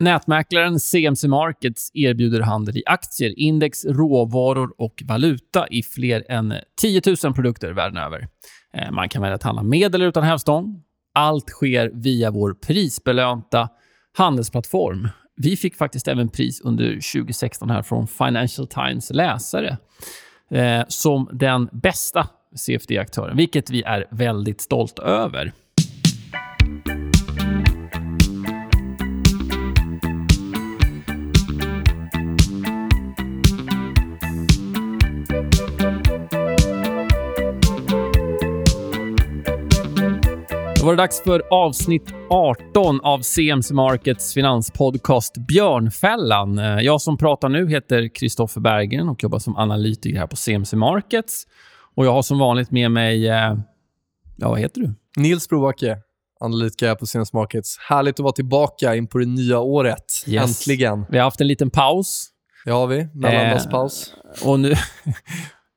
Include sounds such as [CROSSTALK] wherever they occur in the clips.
Nätmäklaren CMC Markets erbjuder handel i aktier, index, råvaror och valuta i fler än 10 000 produkter världen över. Eh, man kan välja att handla med eller utan hävstång. Allt sker via vår prisbelönta handelsplattform. Vi fick faktiskt även pris under 2016 här från Financial Times läsare eh, som den bästa CFD-aktören, vilket vi är väldigt stolta över. Då var det dags för avsnitt 18 av CMC Markets finanspodcast Björnfällan. Eh, jag som pratar nu heter Kristoffer Bergen och jobbar som analytiker här på CMC Markets. Och Jag har som vanligt med mig... Eh, ja, vad heter du? Nils Brovacke, analytiker på CMC Markets. Härligt att vara tillbaka in på det nya året. Yes. Äntligen. Vi har haft en liten paus. Det har vi. Mellandagspaus. Eh, och nu,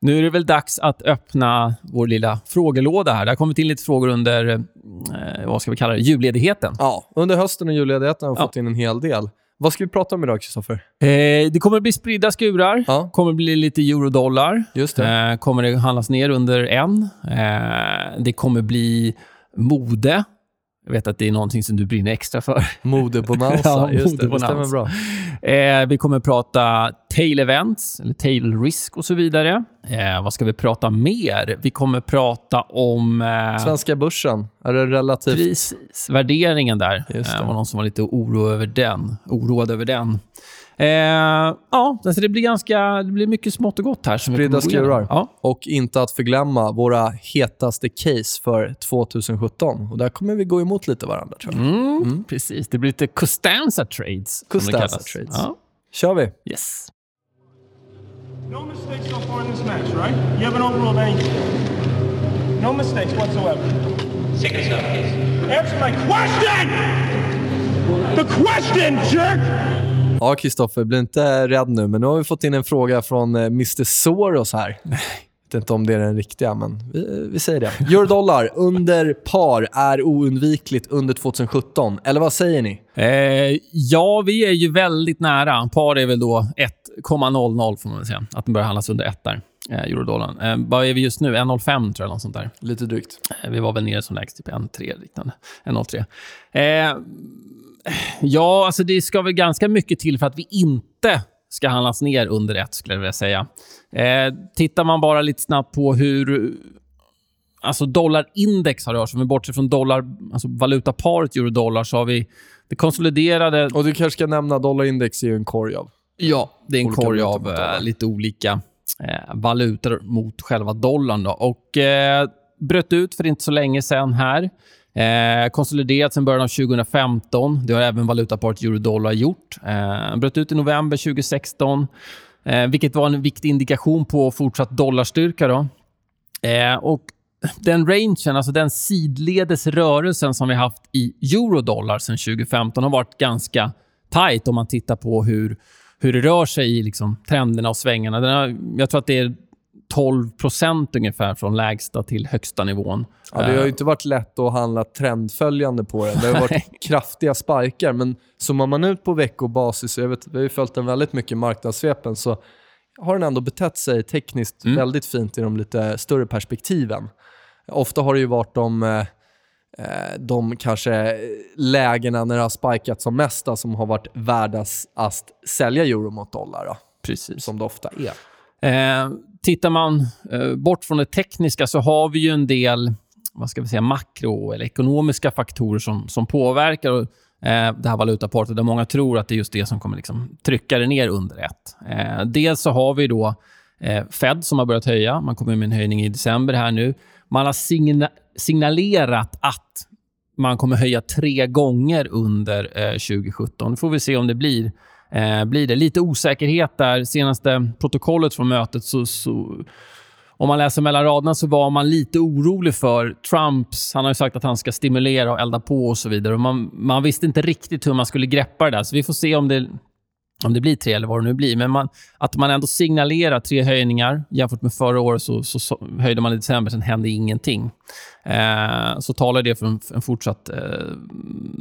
Nu är det väl dags att öppna vår lilla frågelåda här. Det har kommit in lite frågor under, eh, vad ska vi kalla det, julledigheten. Ja, under hösten och julledigheten har vi ja. fått in en hel del. Vad ska vi prata om idag, Kristoffer? Eh, det kommer att bli spridda skurar. Ja. kommer att bli lite eurodollar. Just det. Eh, kommer det handlas ner under en. Eh, det kommer bli mode. Jag vet att det är någonting som du brinner extra för. Modebonanza, [LAUGHS] ja, just det. Det stämmer bra. Eh, vi kommer att prata tail events, eller tail risk och så vidare. Eh, vad ska vi prata mer? Vi kommer prata om... Eh, Svenska börsen. Är det relativt... Precis. Värderingen där. Just det. Eh, var någon som var lite oro över den, oroad över den. Eh, ja, alltså det blir ganska det blir mycket smått och gott här. Spridda skurar. Ja. Och inte att förglömma våra hetaste case för 2017. Och där kommer vi gå emot lite varandra, tror jag. Mm, mm. Precis. Det blir lite Costanza trades. Costanza trades. Ja. kör vi. Yes. No mistakes so far in this match, right? You haven't overruled anything. No mistakes whatsoever. Second stop, please. Answer my question! The question, jerk! Ja, Kristoffer, bli inte rädd nu, men nu har vi fått in en fråga från eh, Mr Soros här. Jag vet inte om det är den riktiga, men vi, vi säger det. Eurodollar under par är oundvikligt under 2017, eller vad säger ni? Eh, ja, vi är ju väldigt nära. Par är väl då 1,00 får man säga. Att den börjar handlas under 1 där, eh, eurodollarn. Eh, vad är vi just nu? 1,05 tror jag, något sånt där. Lite drygt. Eh, vi var väl nere som lägst, typ 1,3 liknande. 1,03. Eh, Ja, alltså det ska väl ganska mycket till för att vi inte ska handlas ner under ett, skulle jag vilja säga. Eh, tittar man bara lite snabbt på hur alltså dollarindex har rört sig, om vi bortser från dollar, alltså valutaparet euro-dollar, så har vi det konsoliderade... Och du kanske ska nämna dollarindex är ju en korg av... Ja, det är en korg av äh, lite olika äh, valutor mot själva dollarn. Då. Och äh, bröt ut för inte så länge sen här. Eh, konsoliderat sedan början av 2015. Det har även valutaparet euro-dollar gjort. Eh, bröt ut i november 2016, eh, vilket var en viktig indikation på fortsatt dollarstyrka. Då. Eh, och den rangen, alltså den sidledes rörelsen som vi haft i euro-dollar sedan 2015 har varit ganska tight om man tittar på hur, hur det rör sig i liksom, trenderna och svängarna. Den har, jag tror att det är 12% ungefär från lägsta till högsta nivån. Ja, det har ju inte varit lätt att handla trendföljande på den. Det har varit [LAUGHS] kraftiga sparkar, men zoomar man ut på veckobasis, jag vet, vi har ju följt den väldigt mycket i marknadssvepen, så har den ändå betett sig tekniskt mm. väldigt fint i de lite större perspektiven. Ofta har det ju varit de, eh, de kanske lägena när det har spikat som mest som har varit värda att sälja euro mot dollar. Då, Precis. Som det ofta är. Eh, tittar man eh, bort från det tekniska så har vi ju en del vad ska vi säga, makro eller ekonomiska faktorer som, som påverkar eh, det här valutaparet. Där många tror att det är just det som kommer liksom trycka det ner under ett. Eh, dels så har vi då eh, Fed som har börjat höja. Man kommer med en höjning i december här nu. Man har signa signalerat att man kommer höja tre gånger under eh, 2017. Nu får vi se om det blir eh, blir det. Lite osäkerhet där. Senaste protokollet från mötet så, så om man läser mellan raderna så var man lite orolig för Trumps... Han har sagt att han ska stimulera och elda på och så vidare. Och man, man visste inte riktigt hur man skulle greppa det där. Så vi får se om det, om det blir tre eller vad det nu blir. Men man, att man ändå signalerar tre höjningar. Jämfört med förra året så, så, så höjde man i december, sen hände ingenting. Eh, så talar det för en, en fortsatt eh,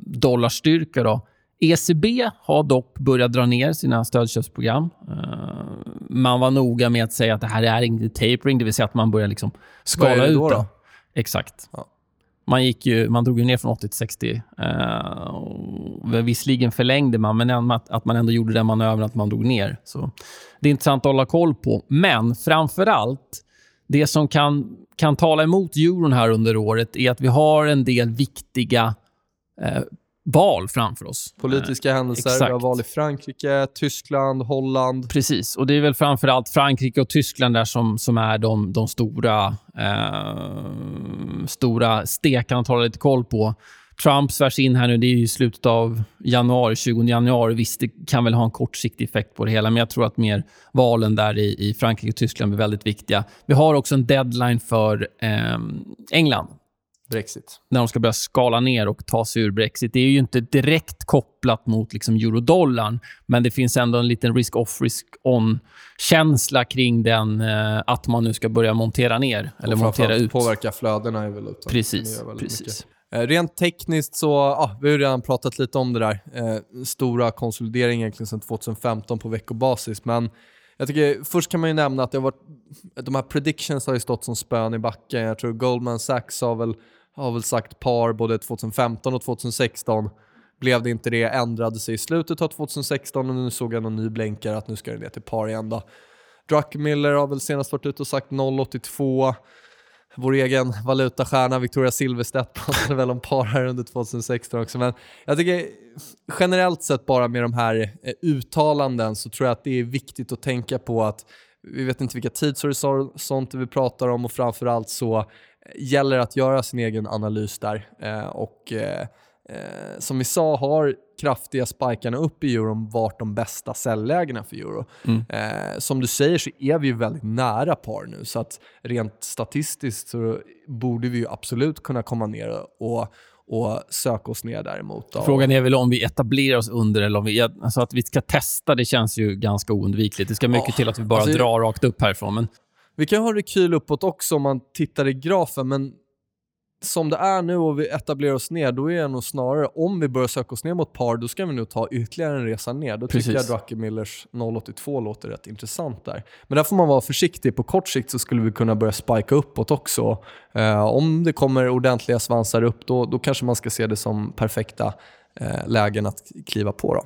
dollarstyrka. Då. ECB har dock börjat dra ner sina stödköpsprogram. Eh, man var noga med att säga att det här är inte tapering, det vill säga att man börjar liksom skala ut då, då? Exakt. Ja. Man, gick ju, man drog ju ner från 80 till 60. Eh, visserligen förlängde man, men att, att man ändå gjorde den manövern att man drog ner. Så det är intressant att hålla koll på. Men framför allt, det som kan, kan tala emot euron här under året är att vi har en del viktiga eh, val framför oss. Politiska händelser, exakt. vi har val i Frankrike, Tyskland, Holland. Precis. Och Det är väl framför allt Frankrike och Tyskland där som, som är de, de stora, eh, stora stekarna att hålla lite koll på. Trump svärs in här nu. Det är i slutet av januari, 20 januari. Visst, det kan väl ha en kortsiktig effekt på det hela, men jag tror att mer valen där i, i Frankrike och Tyskland blir väldigt viktiga. Vi har också en deadline för eh, England Brexit. när de ska börja skala ner och ta sig ur Brexit. Det är ju inte direkt kopplat mot liksom eurodollarn, men det finns ändå en liten risk-off, risk-on-känsla kring den, eh, att man nu ska börja montera ner eller Och montera ut. påverka flödena i valutan. Det Precis. precis. mycket. Eh, Rent tekniskt så, ah, vi har ju redan pratat lite om det där. Eh, stora konsolidering egentligen sedan 2015 på veckobasis. Men jag tycker, först kan man ju nämna att det har varit, de här predictions har ju stått som spön i backen. Jag tror Goldman Sachs har väl, har väl sagt par både 2015 och 2016. Blev det inte det, ändrade sig i slutet av 2016 och nu såg jag någon ny blänkare att nu ska det ner till par igen då. Druckmiller har väl senast varit ute och sagt 0,82. Vår egen valutastjärna Victoria Silvstedt [LAUGHS] pratade väl om par här under 2016 också. Men jag tycker generellt sett bara med de här eh, uttalanden så tror jag att det är viktigt att tänka på att vi vet inte vilka tidshorisonter vi pratar om och framförallt så gäller att göra sin egen analys där. Eh, och eh, eh, som vi sa har kraftiga spikarna upp i euron varit de bästa säljlägena för euro. Mm. Eh, som du säger så är vi ju väldigt nära par nu så att rent statistiskt så borde vi ju absolut kunna komma ner och, och söka oss ner däremot. Då. Frågan är väl om vi etablerar oss under eller om vi... Alltså att vi ska testa, det känns ju ganska oundvikligt. Det ska mycket Ja, till att vi bara alltså- drar rakt upp härifrån. Men Vi kan ha rekyl uppåt också om man tittar i grafen, men som det är nu och vi etablerar oss ner, då är det nog snarare om vi börjar söka oss ner mot par, då ska vi nog ta ytterligare en resa ner. Då tycker Precis. jag Druckenmillers 0,82 låter rätt intressant där. Men där får man vara försiktig. På kort sikt så skulle vi kunna börja spika uppåt också. Eh, om det kommer ordentliga svansar upp, då, då kanske man ska se det som perfekta eh, lägen att kliva på. Då.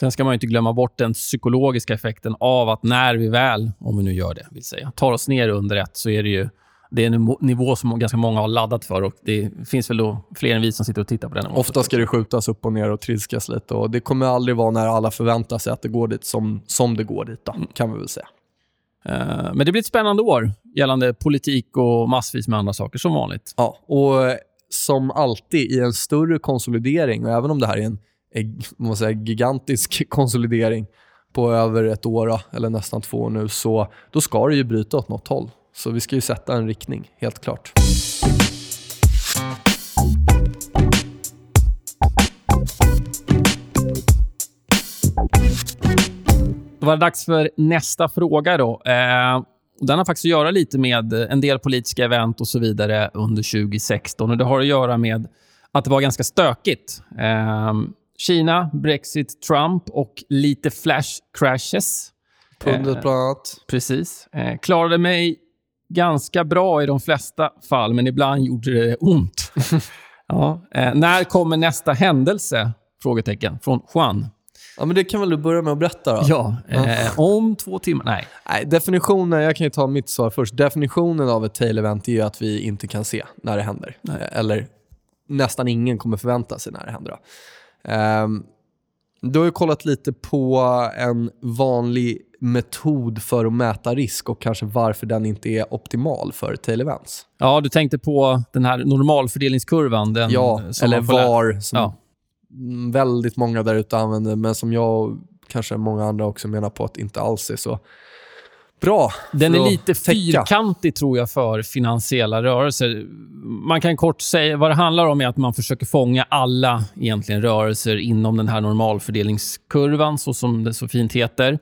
Sen ska man inte glömma bort den psykologiska effekten av att när vi väl, om vi nu gör det, vill säga, tar oss ner under ett så är det ju det är en nivå- som ganska många har laddat för och det finns väl då fler än vi som sitter och tittar på den. Ofta ska det skjutas upp och ner och trilskas lite och det kommer aldrig vara när alla förväntar sig att det går dit som, som det går dit, då, kan vi väl säga. Eh, Men det blir ett spännande år gällande politik och massvis med andra saker, som vanligt. Ja, och som alltid i en större konsolidering, och även om det här är en man säga, gigantisk [LAUGHS] konsolidering på över ett år, eller nästan två år nu, så då ska det ju bryta åt något håll. Så vi ska ju sätta en riktning, helt klart. Då var det dags för nästa fråga. då. Eh, den har faktiskt att göra lite med en del politiska event och så vidare under 2016. Och Det har att göra med att det var ganska stökigt. Eh, Kina, Brexit, Trump och lite flash crashes. Pundet Eh, bland annat. Precis. Eh, klarade mig ganska bra i de flesta fall, men ibland gjorde det ont. [LAUGHS] ja. eh, när kommer nästa händelse? Frågetecken. Från Juan. Ja, men det kan väl du börja med att berätta då? Ja, eh, om två timmar. Nej. Nej, definitionen, jag kan ju ta mitt svar först. Definitionen av ett tail event är ju att vi inte kan se när det händer. Eh, Eller nästan ingen kommer förvänta sig när det händer. Då. Ehm, du har ju kollat lite på en vanlig metod för att mäta risk och kanske varför den inte är optimal för tail events. Ja, du tänkte på den här normalfördelningskurvan. Den, Ja, som eller VAR som Ja. mm, väldigt många där ute använder, men som jag och kanske många andra också menar på att inte alls är så bra. Den är lite fyrkantig, tror jag, för finansiella rörelser. Man kan kort säga vad det handlar om är att man försöker fånga alla egentligen rörelser inom den här normalfördelningskurvan, så som det så fint heter.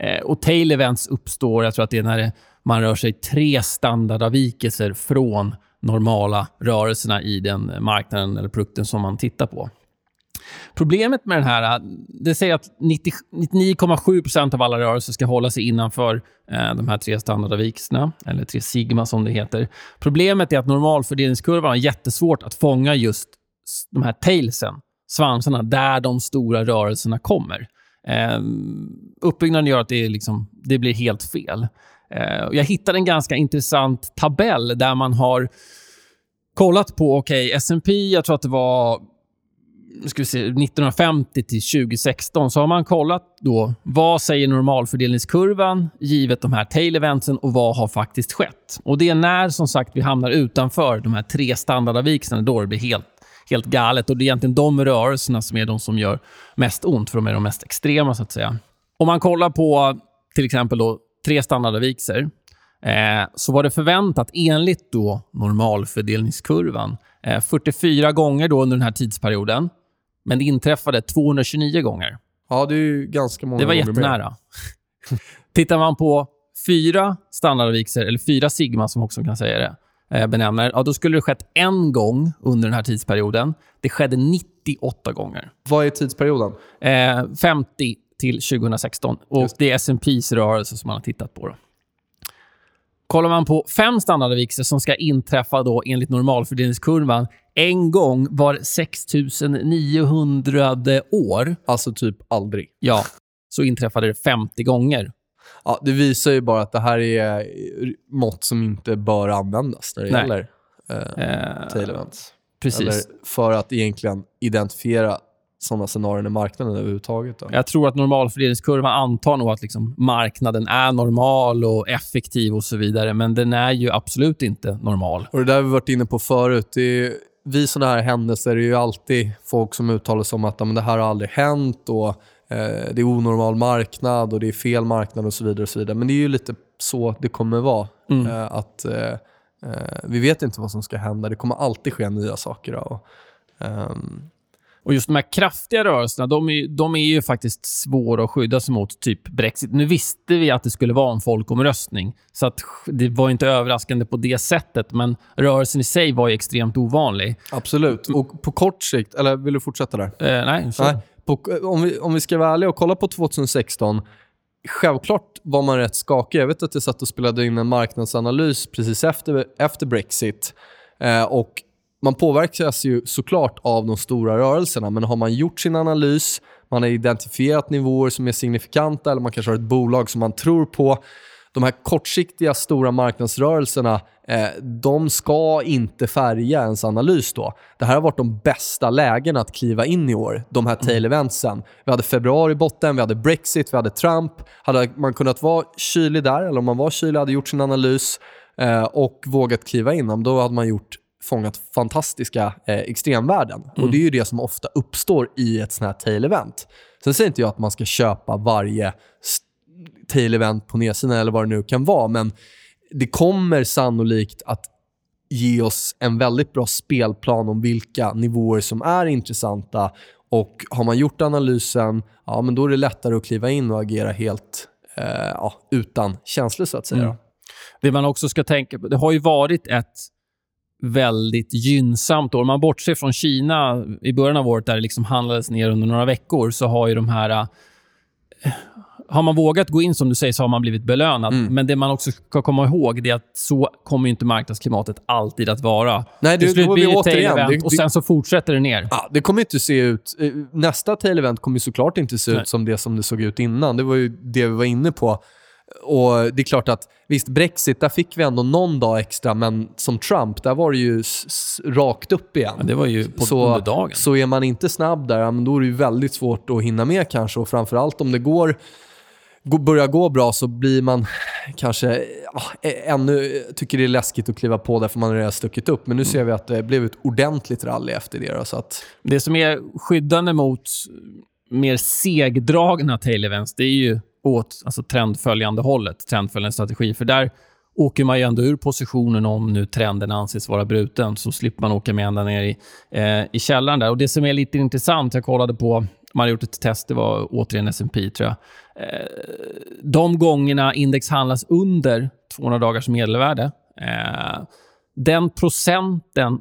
Eh, och tail events uppstår, jag tror att det är när det, man rör sig tre standardavvikelser från normala rörelserna i den marknaden eller produkten som man tittar på. Problemet med den här, äh, det säger att 99,7% av alla rörelser ska hålla sig innanför eh, de här tre standardavvikelserna, eller tre sigma som det heter. Problemet är att normalfördelningskurvan har jättesvårt att fånga just de här tailsen, svansarna, där de stora rörelserna kommer. Eh, uppbyggnaden gör att det, är liksom, det blir helt fel. Eh, jag hittade en ganska intressant tabell där man har kollat på, okej, S&P, jag tror att det var ska vi se, 1950 till 2016 så har man kollat då vad säger normalfördelningskurvan givet de här tail eventsen och vad har faktiskt skett. Och Det är när som sagt vi hamnar utanför de här tre standardavvikelserna då det blir helt, helt galet. Och Det är egentligen de rörelserna som är de som gör mest ont, för de är de mest extrema. så att säga. Om man kollar på till exempel då, tre standardavvikelser eh, så var det förväntat enligt då normalfördelningskurvan eh, 44 gånger då under den här tidsperioden. Men det inträffade 229 gånger. Ja, det är ju ganska många Det var jättenära. [LAUGHS] Tittar man på fyra standardavvikelser, eller fyra sigma som också kan säga det, eh, benämner, ja, då skulle det skett en gång under den här tidsperioden. Det skedde 98 gånger. Vad är tidsperioden? Eh, 50 till 2016. Och. Det är S&P's rörelse som man har tittat på. Då. Kollar man på fem standardavvikelser som ska inträffa då enligt normalfördelningskurvan en gång var 6900 år, Alltså typ aldrig. ja, så inträffade det 50 gånger. Ja, det visar ju bara att det här är mått som inte bör användas när det Nej. gäller eh, Eh, tail events. precis. Eller för att egentligen identifiera sådana scenarion i marknaden överhuvudtaget. Då. Jag tror att normalfördelningskurvan antar nog att liksom marknaden är normal och effektiv och så vidare, men den är ju absolut inte normal. Och Det där har vi varit inne på förut. Det är, vid sådana här händelser är det ju alltid folk som uttalar sig om att "Ja, men det här har aldrig hänt och eh, det är onormal marknad och det är fel marknad och så vidare. och så vidare. Men det är ju lite så det kommer vara. Mm. Eh, att eh, eh, Vi vet inte vad som ska hända. Det kommer alltid ske nya saker. Och, Och just de här kraftiga rörelserna, de är, de är ju faktiskt svåra att skydda sig mot, typ Brexit. Nu visste vi att det skulle vara en folkomröstning, så att det var inte överraskande på det sättet, men rörelsen i sig var extremt ovanlig. absolut. Och på kort sikt, eller vill du fortsätta där? Eh, nej, så. Nej, på, om, vi, om vi ska vara ärliga och kolla på 2016. Självklart var man rätt skakig. Jag vet att jag satt och spelade in en marknadsanalys precis efter, efter Brexit. Eh, och man påverkas ju såklart av de stora rörelserna, men har man gjort sin analys, man har identifierat nivåer som är signifikanta eller man kanske har ett bolag som man tror på. De här kortsiktiga stora marknadsrörelserna, eh, de ska inte färga ens analys då. Det här har varit de bästa lägena att kliva in i år, de här tail eventsen. Vi hade februari i botten, vi hade Brexit, vi hade Trump. Hade man kunnat vara kylig där, eller om man var kylig, hade gjort sin analys eh, och vågat kliva in, då hade man gjort fångat fantastiska eh, extremvärden. Och Det är ju det som ofta uppstår i ett sånt här tail event. Sen säger inte jag att man ska köpa varje st- tail event på nedsidan eller vad det nu kan vara, men det kommer sannolikt att ge oss en väldigt bra spelplan om vilka nivåer som är intressanta. Och Har man gjort analysen, ja, men då är det lättare att kliva in och agera helt eh, ja, utan känslor, så att säga. Mm. Det man också ska tänka på, det har ju varit ett väldigt gynnsamt år. Om man bortser från Kina i början av året där det liksom handlades ner under några veckor så har ju de här... eh, Har man vågat gå in som du säger så har man blivit belönad. Mm. Men det man också ska komma ihåg det är att så kommer inte marknadsklimatet alltid att vara. Nej, det- Till slut blir det återigen- tail event det- och sen så fortsätter det ner. Ja, det kommer inte se ut... eh, Nästa tail event kommer såklart inte se Nej. ut som det som det såg ut innan. Det var ju det vi var inne på. Och Det är klart att visst, Brexit, där fick vi ändå någon dag extra, men som Trump, där var det ju rakt upp igen. Ja, det var ju på, så, under dagen. så är man inte snabb där, men då är det ju väldigt svårt att hinna med kanske. Och framförallt om det går, gå- börjar gå bra så blir man kanske ja, ä- ännu, tycker det är läskigt att kliva på därför man har redan stuckit upp. Men nu ser vi att det blev ett ordentligt rally efter det. Då, så att, Det som är skyddande mot mer segdragna tail events, det är ju åt alltså trendföljande hållet, trendföljande strategi. För där åker man ju ändå ur positionen om nu trenden anses vara bruten, så slipper man åka med ända ner i, eh, i källaren. där. Och Det som är lite intressant, jag kollade på, man har gjort ett test, det var återigen S&P tror jag. Eh, de gångerna index handlas under 200 dagars medelvärde, eh, den procenten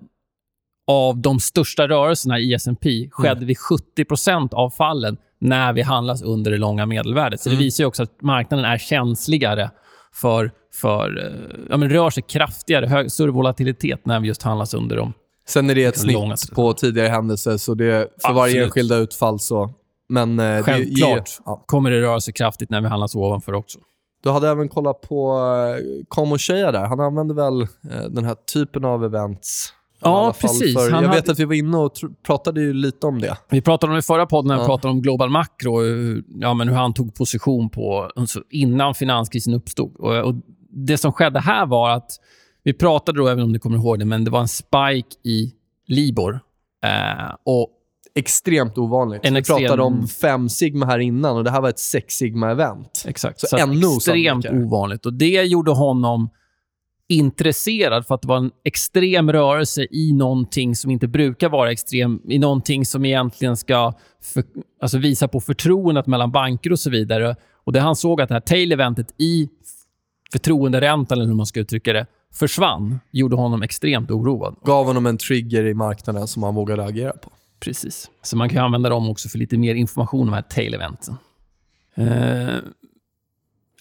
av de största rörelserna i S&P skedde vid 70% av fallen när vi handlas under det långa medelvärdet. Så Det visar ju också att marknaden är känsligare för, för eh, ja, men rör sig kraftigare, hög, större volatilitet när vi just handlas under dem. Sen är det ett De långa snitt på tidigare händelser, så det, för varje Absolut. enskilda utfall så... Men eh, det Självklart ger, ja. kommer det röra sig kraftigt när vi handlas ovanför också. Du hade även kollat på eh, Kom och Shea där. Han använder väl eh, den här typen av events? Ja, precis. För, jag vet hade- att vi var inne och pratade ju lite om det. Vi pratade om det i förra podden när vi Ja. pratade om Global Macro, hur, ja, men hur han tog position på alltså, innan finanskrisen uppstod. Och, och det som skedde här var att, vi pratade då, även om du kommer ihåg det, men det var en spike i Libor. Eh, och Extremt ovanligt. En vi extrem- pratade om 5 sigma här innan och det här var ett 6 sigma-event. Exakt. Så Så, ännu extremt osannolikhare. ovanligt. Och Det gjorde honom intresserad för att det var en extrem rörelse i någonting som inte brukar vara extrem, i någonting som egentligen ska för, alltså visa på förtroendet mellan banker och så vidare. Och Det han såg att det här tail-eventet i förtroenderäntan, eller hur man ska uttrycka det, försvann, gjorde honom extremt oroad. Gav honom en trigger i marknaden som han vågade agera på. Precis. Så man kan använda dem också för lite mer information om de här tail-eventen. Eh,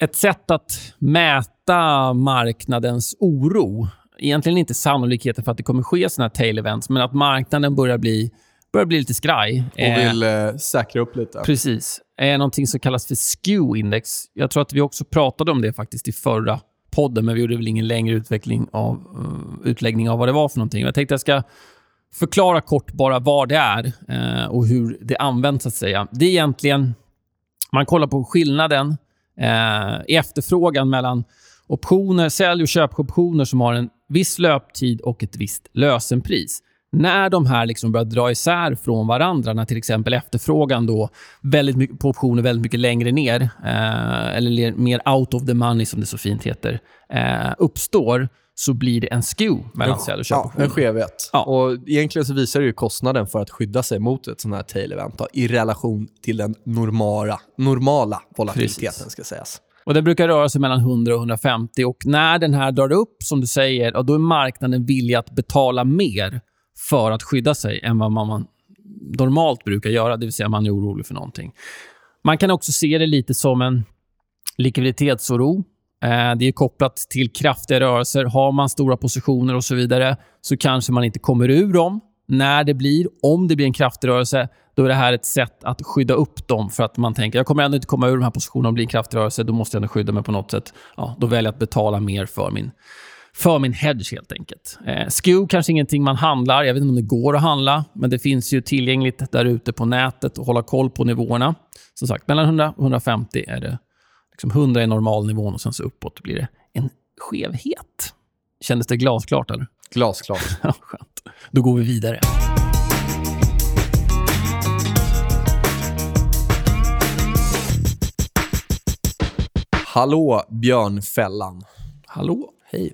ett sätt att mäta marknadens oro, egentligen inte sannolikheten för att det kommer ske såna här tail-events, men att marknaden börjar bli, börjar bli lite skraj. Och Eh, vill eh, säkra upp lite. Precis. är någonting som kallas för skew-index. Jag tror att vi också pratade om det faktiskt i förra podden, men vi gjorde väl ingen längre utveckling av, eh, utläggning av vad det var för någonting. Jag tänkte jag ska förklara kort bara vad det är eh, och hur det används, att säga. Det är egentligen... Man kollar på skillnaden eh, i efterfrågan mellan optioner, sälj och köpoptioner som har en viss löptid och ett visst lösenpris. När de här liksom börjar dra isär från varandra, när till exempel efterfrågan då väldigt mycket, på optioner väldigt mycket längre ner, eh, eller mer out of the money som det så fint heter, eh, uppstår, så blir det en skew mellan sälj och Ja, köpoptioner. en skevhet. Ja. Och egentligen så visar det ju kostnaden för att skydda sig mot ett sånt här tail-event då, i relation till den normala, normala volatiliteten, Precis. ska sägas. Och Det brukar röra sig mellan 100 och 150. Och När den här drar upp, som du säger, ja, då är marknaden villig att betala mer för att skydda sig än vad man, man normalt brukar göra, det vill säga man är orolig för någonting. Man kan också se det lite som en likviditetsoro. Eh, det är kopplat till kraftiga rörelser. Har man stora positioner och så vidare så kanske man inte kommer ur dem. När det blir, om det blir en kraftig rörelse, då är det här ett sätt att skydda upp dem. För att man tänker jag kommer ändå inte komma ur de här positionerna om det blir en kraftig rörelse. Då måste jag ändå skydda mig på något sätt. Ja, då väljer jag att betala mer för min, för min hedge helt enkelt. Eh, SKEW kanske ingenting man handlar. Jag vet inte om det går att handla, men det finns ju tillgängligt där ute på nätet och hålla koll på nivåerna. Som sagt, mellan 100 och 150 är det liksom 100 är normalnivån och sen så uppåt blir det en skevhet. Kändes det glasklart eller? Glasklart. [LAUGHS] Ja, skönt. Då går vi vidare. Hallå, Björnfällan. Hallå? Hej.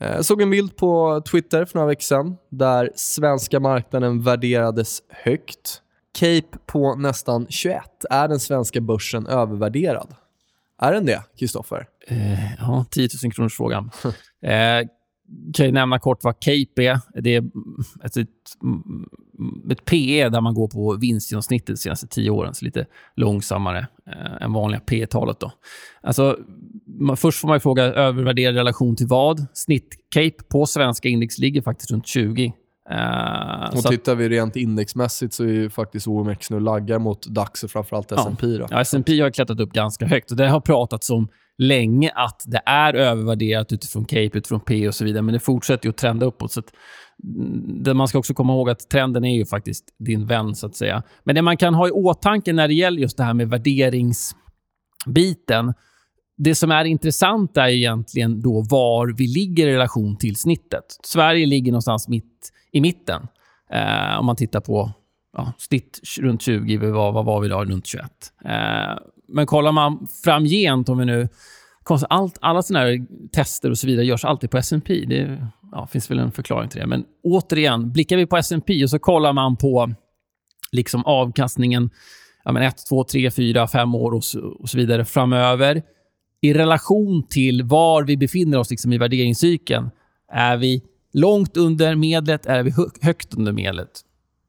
Eh, Jag såg en bild på Twitter för några veckor sedan där svenska marknaden värderades högt. Cape på nästan 21. Är den svenska börsen övervärderad? Är den det, Kristoffer? Eh, ja, 10 000 kronors frågan. [LAUGHS] eh, kan jag nämna kort vad Cape är. Det är ett, ett, ett PE där man går på vinstgenomsnittet de senaste tio åren, så lite långsammare eh, än vanliga P-talet. Då. Alltså, man, först får man ju fråga övervärderad relation till vad. Snitt-Cape på svenska index ligger faktiskt runt 20. Eh, Och tittar vi rent indexmässigt så är ju faktiskt OMX nu laggar mot DAX och framförallt S&P. Då. Ja, S&P har klättrat upp ganska högt. Och Det har pratats om länge att det är övervärderat utifrån Cape, utifrån P och så vidare. Men det fortsätter ju att trenda uppåt. Så att, mm, det man ska också komma ihåg att trenden är ju faktiskt din vän, så att säga. Men det man kan ha i åtanke när det gäller just det här med värderingsbiten. Det som är intressant är egentligen då var vi ligger i relation till snittet. Sverige ligger någonstans mitt i mitten. Eh, om man tittar på ja, snitt runt 20, vi var, vad var vi idag? Runt 21. Eh, men kollar man framgent, om vi nu... Allt, alla såna här tester och så vidare görs alltid på S&P. Det ja, finns väl en förklaring till det. Men återigen, blickar vi på S&P och så kollar man på liksom avkastningen ja, men 1, 2, 3, 4, 5 år och så, och så vidare framöver i relation till var vi befinner oss liksom i värderingscykeln. Är vi långt under medlet är vi högt under medlet.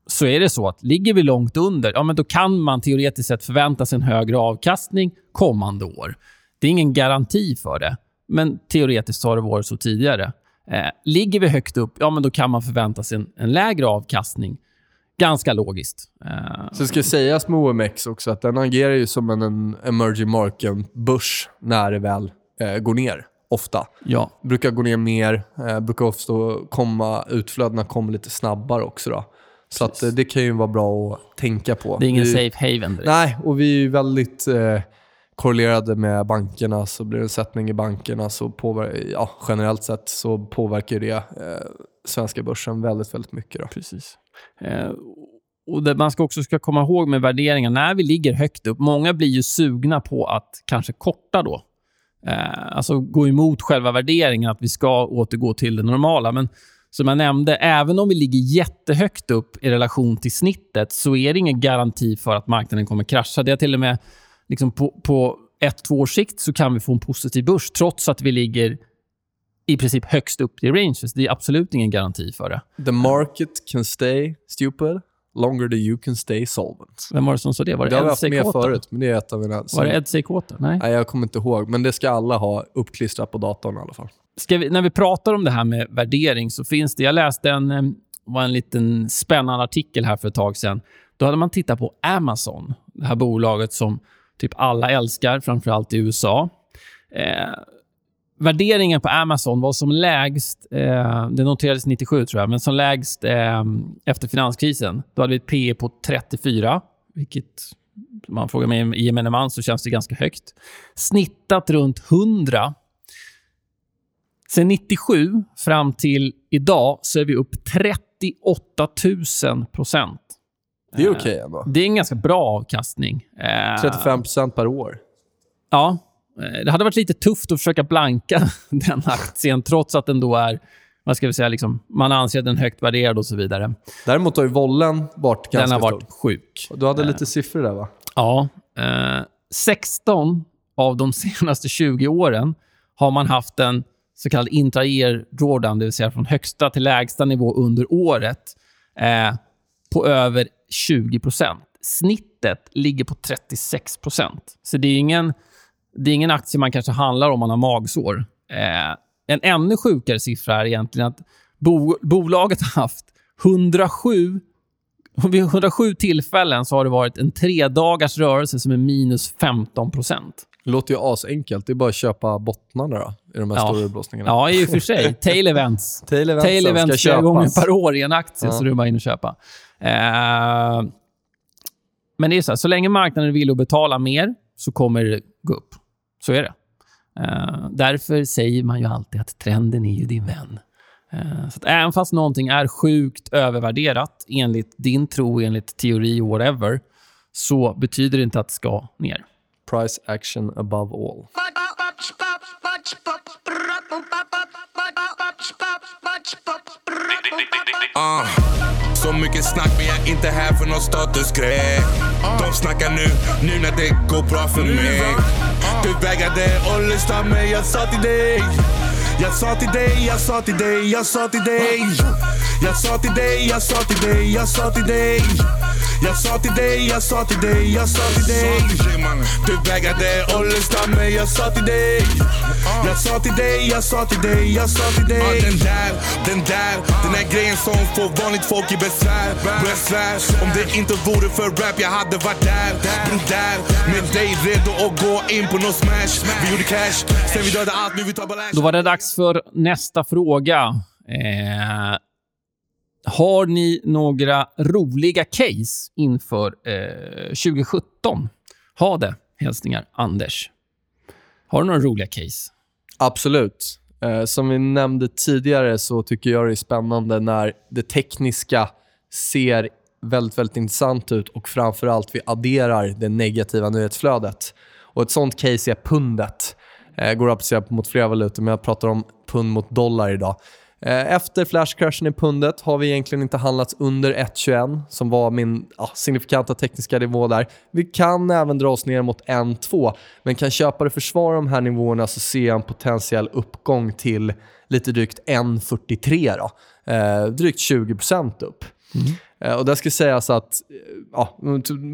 Så är det så att ligger vi långt under, ja, men då kan man teoretiskt sett förvänta sig en högre avkastning kommande år. Det är ingen garanti för det, men teoretiskt har det varit så tidigare. Eh, ligger vi högt upp, ja, men då kan man förvänta sig en, en lägre avkastning. Ganska logiskt. Eh, Så det ska sägas med OMX också att den agerar ju som en, en emerging market-börs när det väl eh, går ner. Ofta. ja. Brukar gå ner mer, eh, brukar ofta komma, utflödena kommer lite snabbare också. Då. Så att, eh, det kan ju vara bra att tänka på. Det är ingen Vi- safe haven direkt. Nej, och vi är ju väldigt eh, korrelerade med bankerna. Så blir det en sättning i bankerna så påver- ja, generellt sett så påverkar det eh, svenska börsen väldigt, väldigt mycket. Då. Precis. Eh, och det man ska också ska komma ihåg med värderingar, när vi ligger högt upp, många blir ju sugna på att kanske korta då. Eh, alltså gå emot själva värderingen, att vi ska återgå till det normala. Men som jag nämnde, även om vi ligger jättehögt upp i relation till snittet så är det ingen garanti för att marknaden kommer krascha. Det är till och med liksom på, på ett, två års sikt så kan vi få en positiv börs trots att vi ligger i princip högst upp i ranges. Det är absolut ingen garanti för det. The market can stay stupid longer than you can stay solvent. Vem var det som sa det? Var det, Det har vi haft med förut, men det är ett av mina... Var det Ed Seykota? Nej. Nej, jag kommer inte ihåg, men det ska alla ha uppklistrat på datorn i alla fall. Vi, när vi pratar om det här med värdering så finns det... Jag läste en, eh, var en liten spännande artikel här för ett tag sedan. Då hade man tittat på Amazon, det här bolaget som typ alla älskar, framförallt i USA. Eh, värderingen på Amazon var som lägst, eh, det noterades 97 tror jag, men som lägst eh, efter finanskrisen. Då hade vi ett P på 34, vilket om man frågar mig i gemene man så känns det ganska högt. Snittat runt 100. Sen 97 fram till idag så är vi upp 38 000 procent. Det är okej ändå. Det är en ganska bra avkastning. Eh, 35% per år. Ja. Eh, Det hade varit lite tufft att försöka blanka [LAUGHS] den aktien trots att den då är, vad ska vi säga, liksom, man anser att den är högt värderad och så vidare. Däremot har ju vollen varit Den ganska har varit stor. sjuk. Du hade lite siffror där va? Ja. Eh, 16 av de [LAUGHS] senaste 20 åren har man haft en så kallad intra-year drawdown, det vill säga från högsta till lägsta nivå under året, eh, på över 20% Snittet ligger på 36% Så det är ingen, det är ingen aktie man kanske handlar om man har magsår. Eh, en ännu sjukare siffra är egentligen att bo, bolaget har haft 107 vid 107 tillfällen så har det varit en tre dagars rörelse som är minus 15 Det låter ju asenkelt. Det är bara att köpa bottnarna då, i de här Ja. stora blåsningarna. Ja, i och för sig. [LAUGHS] Tail events. Tail events Tail ska events flera köpas. gånger per år i en aktie, Ja. så det är bara in och köpa. Eh, men det är så här, så länge marknaden vill att betala mer så kommer det gå upp. Så är det. Eh, därför säger man ju alltid att trenden är ju din vän. Eh, så att även fast någonting är sjukt övervärderat enligt din tro, enligt teori, whatever, så betyder det inte att det ska ner. Price action above all. Uh, så mycket snack men jag är inte här för någon statusgrej De snackar nu, nu när det går bra för mig du vägrade att lyssna men jag sa till dig. Jag sa till dig, jag sa till dig, jag sa till dig. Jag sa till dig, jag sa till dig, jag sa till dig. Jag sa till dig, jag sa till dig, jag sa till dig. Du vägrade att lyssna men jag sa till dig. Jag sa till dig, jag sa till dig, jag sa till dig. Den där, den där, den där grejen som får vanligt folk i besvär jag svär, om det inte vore för rap jag hade varit där Den där, med dig redo att gå in på någon smash. Vi gjorde cash, sen vi dödade allt, nu vi tar balash Då var det dags för nästa fråga. Eh, har ni några roliga case inför eh, 2017? Ha det. Hälsningar Anders. Har du några roliga case? Absolut. Eh, som vi nämnde tidigare så tycker jag det är spännande när det tekniska ser väldigt, väldigt intressant ut och framförallt vi adderar det negativa nyhetsflödet. Och Ett sånt case är pundet. Eh, går att applicera mot flera valutor, men jag pratar om pund mot dollar idag. Eh, Efter flashcrashen i pundet har vi egentligen inte handlats under 1,21 som var min ja, signifikanta tekniska nivå där. Vi kan även dra oss ner mot 1,2 men kan köpare försvara de här nivåerna så ser jag en potentiell uppgång till lite drygt 1,43 då. Eh, drygt 20% upp. Eh, och där ska sägas att, eh, ja,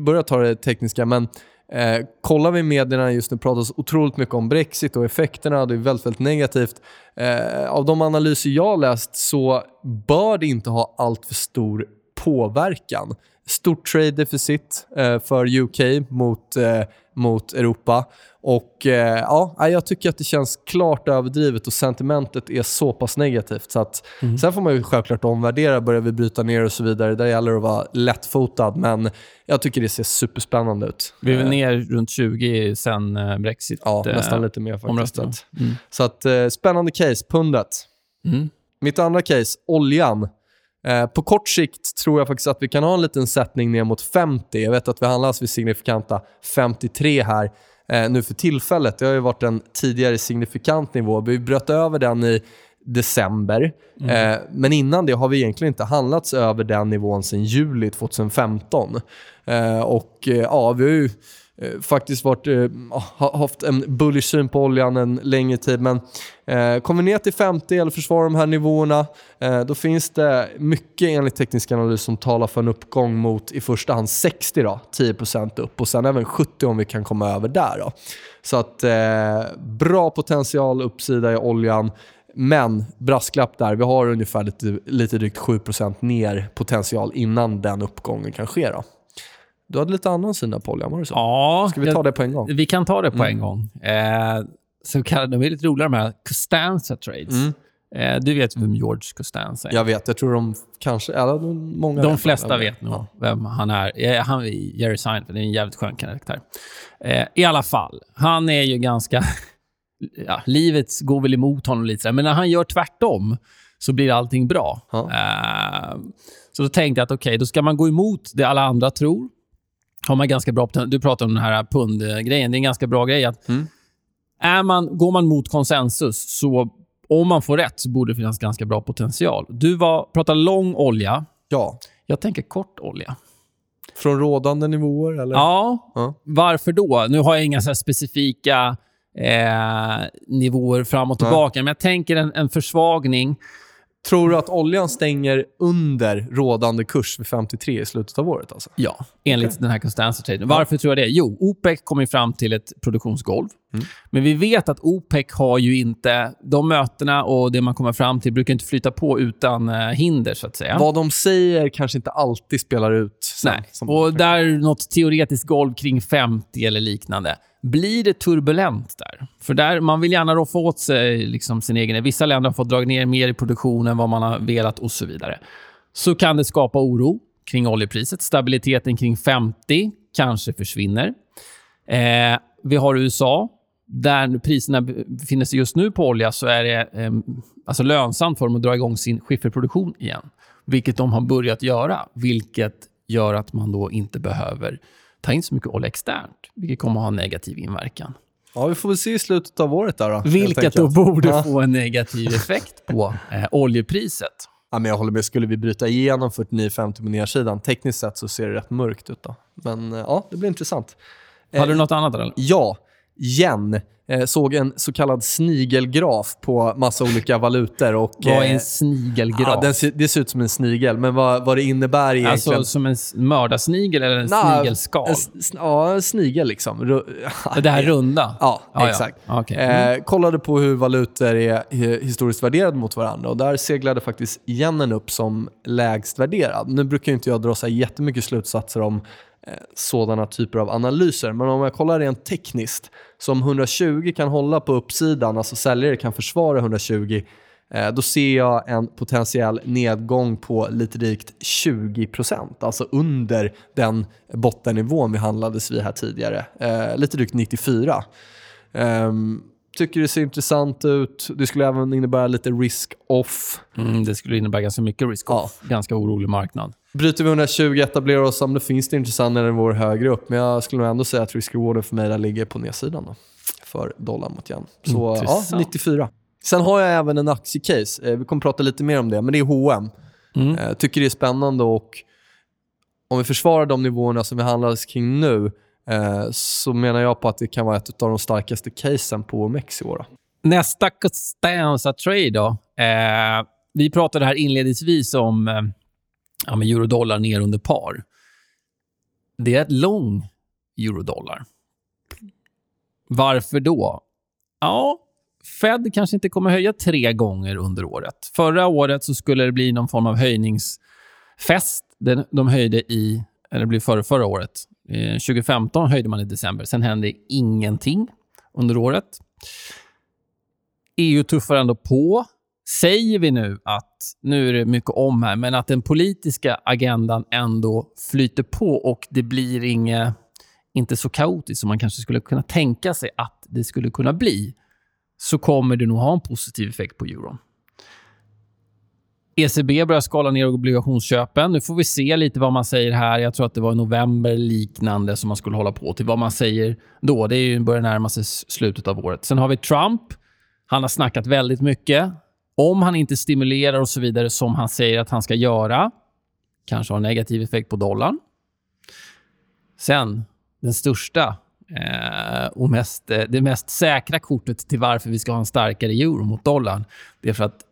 börja ta det tekniska, men eh, kollar vi medierna just nu pratas otroligt mycket om Brexit och effekterna, det är väldigt, väldigt negativt. Eh, av de analyser jag läst så bör det inte ha allt för stor påverkan. Stort trade deficit eh, för UK mot, eh, mot Europa. Och eh, ja, Jag tycker att det känns klart överdrivet och sentimentet är så pass negativt. Så att, Sen får man ju självklart omvärdera, börjar vi bryta ner och så vidare. Där gäller det att vara lättfotad, men jag tycker det ser superspännande ut. Vi är Eh, ner runt 20 sen eh, Brexit. Ja, nästan lite mer faktiskt. Så att, så att eh, spännande case, pundet. Mm. Mitt andra case, oljan. Eh, på kort sikt tror jag faktiskt att vi kan ha en liten sättning ner mot 50. Jag vet att vi handlas vid signifikanta 53 här eh, nu för tillfället. Det har ju varit en tidigare signifikant nivå. Vi bröt över den i december. Eh, men innan det har vi egentligen inte handlats över den nivån sedan juli 2015. Eh, och ja, vi har ju Eh, faktiskt varit, eh, haft en bullish syn på oljan en längre tid. Men eh, kommer vi ner till 50 eller försvarar de här nivåerna, eh, då finns det mycket enligt teknisk analys som talar för en uppgång mot i första hand 60 då, 10% upp och sen även 70 om vi kan komma över där. Då. Så att eh, bra potential uppsida i oljan. Men brasklapp där, vi har ungefär lite, lite drygt 7% ner potential innan den uppgången kan ske. Då. Du hade lite annan syn där på så? Ja, Ska vi ta det på en gång? Vi kan ta det på Mm. en gång. Eh, så kallade, de är lite roliga de här Costanza Trades. Mm. Eh, du vet vem George Costanza är? Jag vet, jag tror de kanske, eller de, många De flesta vet nog Ja. vem han är. Eh, Han är Jerry Seinfeld, det är en jävligt skön karaktär. Eh, I alla fall, han är ju ganska... [LAUGHS] Ja, livet går väl emot honom lite, sådär, men när han gör tvärtom så blir allting bra. Ja. Eh, så då tänkte jag att okej, då ska man gå emot det alla andra tror. Har man ganska bra Du pratar om den här pundgrejen. Det är en ganska bra grej. att Mm. är man, Går man mot konsensus, så om man får rätt så borde det finnas ganska bra potential. Du var, pratar lång olja. ja. Jag tänker kort olja. Från rådande nivåer eller? Ja, Ja. varför då? Nu har jag inga så specifika eh, nivåer fram och tillbaka, men jag tänker en, en försvagning. Tror du att oljan stänger under rådande kurs vid 53 i slutet av året? Alltså? Ja, enligt den här Constanza traden. Varför tror jag det? Jo, OPEC kommer fram till ett produktionsgolv. Mm. Men vi vet att OPEC har ju inte... De mötena och det man kommer fram till brukar inte flyta på utan eh, hinder, så att säga. Vad de säger kanske inte alltid spelar ut. sen, Nej. Och där något teoretiskt golv kring 50 eller liknande. Blir det turbulent där? För där man vill gärna roffa åt sig liksom sin egen... Vissa länder har fått dra ner mer i produktionen än vad man har velat och så vidare. Så kan det skapa oro kring oljepriset. Stabiliteten kring 50 kanske försvinner. Eh, vi har USA, där priserna befinner sig just nu på olja så är det eh, alltså lönsamt för dem att dra igång sin skifferproduktion igen. Vilket de har börjat göra, vilket gör att man då inte behöver ta in så mycket olja externt, vilket kommer att ha en negativ inverkan. Ja, vi får väl se i slutet av året där då. Vilket då borde Ja. få en negativ effekt på eh, oljepriset. Ja, men jag håller med. Skulle vi bryta igenom 49,50 på nedsidan, tekniskt sett så ser det rätt mörkt ut. Då. Men eh, ja, det blir intressant. Eh, Hade du något annat? Eller? Ja, yen eh, såg en så kallad snigelgraf på massa olika valutor. Och, Vad är eh, en snigelgraf? Ja, den ser, det ser ut som en snigel, men vad, vad det innebär är egentligen... alltså som en mördarsnigel eller en Nej, snigelskal? en Ja, en snigel liksom. Ru- det här runda? [LAUGHS] Ja, Ja, exakt. ja. Okej. Mm. Eh, kollade på hur valutor är eh, historiskt värderade mot varandra och där seglade faktiskt yenen upp som lägst värderad. Nu brukar inte jag dra så här jättemycket slutsatser om eh, Eh, sådana typer av analyser, men om jag kollar rent tekniskt, som 120 kan hålla på uppsidan, alltså säljare kan försvara 120, eh, då ser jag en potentiell nedgång på lite drygt 20%, alltså under den bottennivån vi handlades vid här tidigare. Eh, lite drygt 94. Tycker det ser intressant ut. Det skulle även innebära lite risk-off. Mm, det skulle innebära ganska mycket risk off. Ganska orolig marknad. Bryter vi 120 etablerar oss, om det finns det intressanta nivåer högre upp. Men jag skulle nog ändå säga att risk-rewarden för mig där ligger på nedsidan då, för dollarn mot yen. Så ja, Intressant. 94. Sen har jag även en aktiecase. Eh, vi kommer prata lite mer om det, men det är H&M. Mm. Eh, tycker det är spännande och om vi försvarar de nivåerna som vi handlas kring nu Eh, så menar jag på att det kan vara ett av de starkaste casen på OMX i år. Nästa Costanza Trade då. Eh, vi pratade här inledningsvis om eh, ja, eurodollar ner under par. Det är ett lång eurodollar. Varför då? Ja, Fed kanske inte kommer höja tre gånger under året. Förra året så skulle det bli någon form av höjningsfest. Den- De höjde i, eller det blev förra, förra året. Eh, 2015 höjde man i december. Sen hände ingenting under året. EU tuffar ändå på. Säger vi nu att, nu är det mycket om här, men att den politiska agendan ändå flyter på och det blir inget, inte så kaotiskt som man kanske skulle kunna tänka sig att det skulle kunna bli, så kommer det nog ha en positiv effekt på euron. ECB börjar skala ner obligationsköpen. Nu får vi se lite vad man säger här. Jag tror att det var i november liknande som man skulle hålla på till. Vad man säger då, det är ju börjar närma sig slutet av året. Sen har vi Trump. Han har snackat väldigt mycket. Om han inte stimulerar och så vidare som han säger att han ska göra, kanske har negativ effekt på dollarn. Sen, den största eh, och mest, eh, det mest säkra kortet till varför vi ska ha en starkare euro mot dollarn, det är för att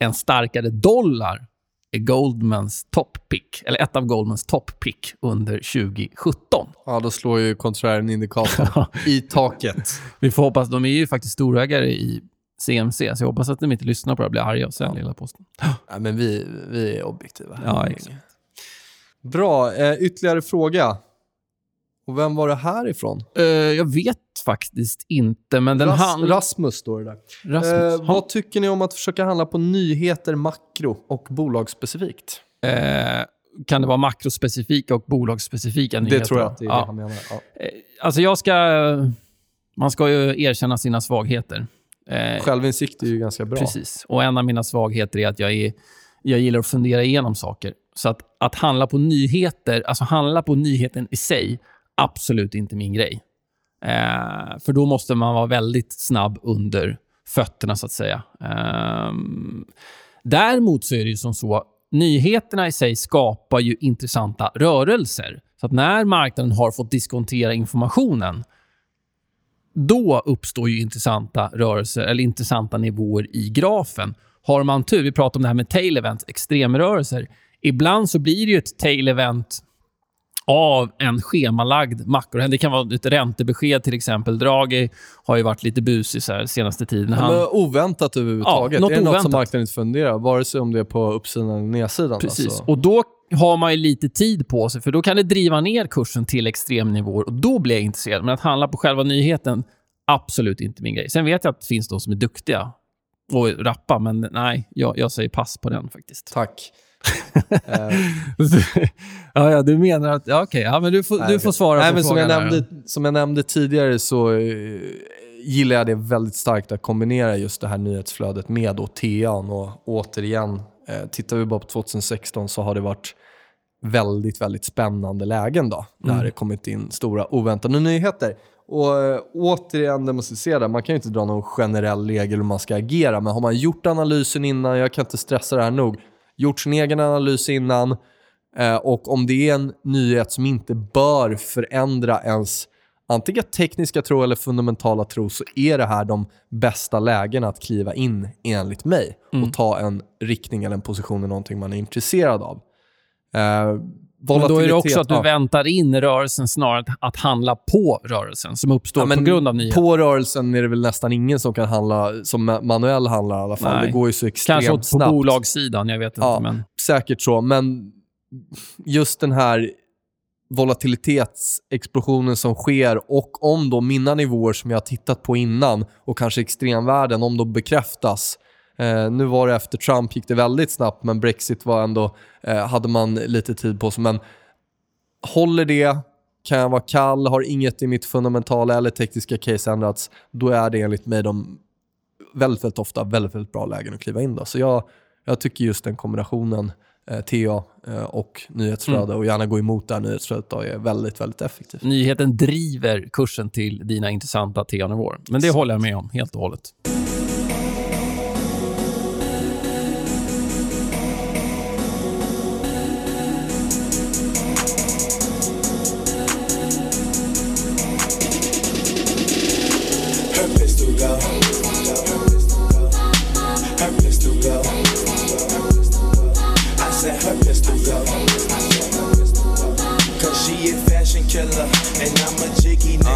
en starkare dollar är Goldmans top pick, eller ett av Goldmans top pick under 2017. Ja, då slår ju konträren indikatorn [LAUGHS] i taket. Vi får hoppas, de är ju faktiskt storägare i CMC, så jag hoppas att de inte lyssnar på det och blir arga och sen lilla posten. [GASPS] Ja, men vi, vi är objektiva. Ja, exakt. Bra. Eh, ytterligare fråga. Och vem var det här ifrån? Eh, jag vet faktiskt inte, men den Ras- han... Rasmus står det där. Rasmus. Eh, vad tycker ni om att försöka handla på nyheter, makro och bolagsspecifikt? Eh, kan det vara makrospecifika och bolagsspecifika nyheter? Det tror jag att det är det ja. han menar. Ja. Alltså jag ska... Man ska ju erkänna sina svagheter. Självinsikt är ju ganska bra. Precis. Och en av mina svagheter är att jag, är, jag gillar att fundera igenom saker. Så att, att handla på nyheter, alltså handla på nyheten i sig, absolut inte min grej. Eh, för då måste man vara väldigt snabb under fötterna, så att säga. Eh, däremot så är det ju som så, nyheterna i sig skapar ju intressanta rörelser. Så att när marknaden har fått diskontera informationen, då uppstår ju intressanta rörelser eller intressanta nivåer i grafen. Har man tur, vi pratar om det här med tail events, extremrörelser. Ibland så blir det ju ett tail event av en schemalagd makro. Det kan vara ett räntebesked till exempel. Draghi har ju varit lite busig så här senaste tiden. Han, men oväntat överhuvudtaget. Ja, något är det något som oväntat. marknaden inte funderar Vare sig om det är på uppsidan eller nedsidan. Precis. Alltså. Och då har man ju lite tid på sig, för då kan det driva ner kursen till extremnivåer och då blir jag intresserad. Men att handla på själva nyheten, absolut inte min grej. Sen vet jag att det finns de som är duktiga och rappa, men nej, jag, jag säger pass på den faktiskt. Tack. [LAUGHS] ja, ja, du menar att... Ja, Okej, ja, men du får, du får svara Nej, på men som, frågan. jag här. nämnde, som jag nämnde tidigare så eh, gillar jag det väldigt starkt att kombinera just det här nyhetsflödet med då TA'n. Och återigen, eh, tittar vi bara på 2016 så har det varit väldigt, väldigt spännande lägen då, när Mm. det kommit in stora oväntade nyheter. Och eh, återigen, det måste jag säga där, man kan ju inte dra någon generell regel hur man ska agera, men har man gjort analysen innan, jag kan inte stressa det här nog, gjort sin egen analys innan, Eh, och om det är en nyhet som inte bör förändra ens antingen tekniska tro eller fundamentala tro så är det här de bästa lägena att kliva in enligt mig och ta en riktning eller en position i någonting man är intresserad av. Eh, Men då är det också att du ja. väntar in rörelsen snarare att- att handla på rörelsen som uppstår Ja, på grund av nyheten. På rörelsen är det väl nästan ingen som kan handla som ma- manuell handlar i alla fall. Nej. Det går ju så extremt Kanske på snabbt. bolagssidan, jag vet inte. Ja, Men... säkert så. Men just den här volatilitetsexplosionen som sker och om då mina nivåer som jag har tittat på innan och kanske extremvärden, om de bekräftas. Eh, nu var det efter Trump gick det väldigt snabbt, men Brexit var ändå, eh, hade man lite tid på sig. Men håller det, kan jag vara kall, har inget i mitt fundamentala eller tekniska case ändrats, då är det enligt mig de väldigt, väldigt ofta väldigt, väldigt bra lägen att kliva in. Då. Så jag, jag tycker just den kombinationen eh, TA eh, och nyhetsflöde och gärna gå emot det här nyhetsflödet är väldigt, väldigt effektivt. Nyheten driver kursen till dina intressanta TA-nivåer. Men det håller jag med om helt och hållet.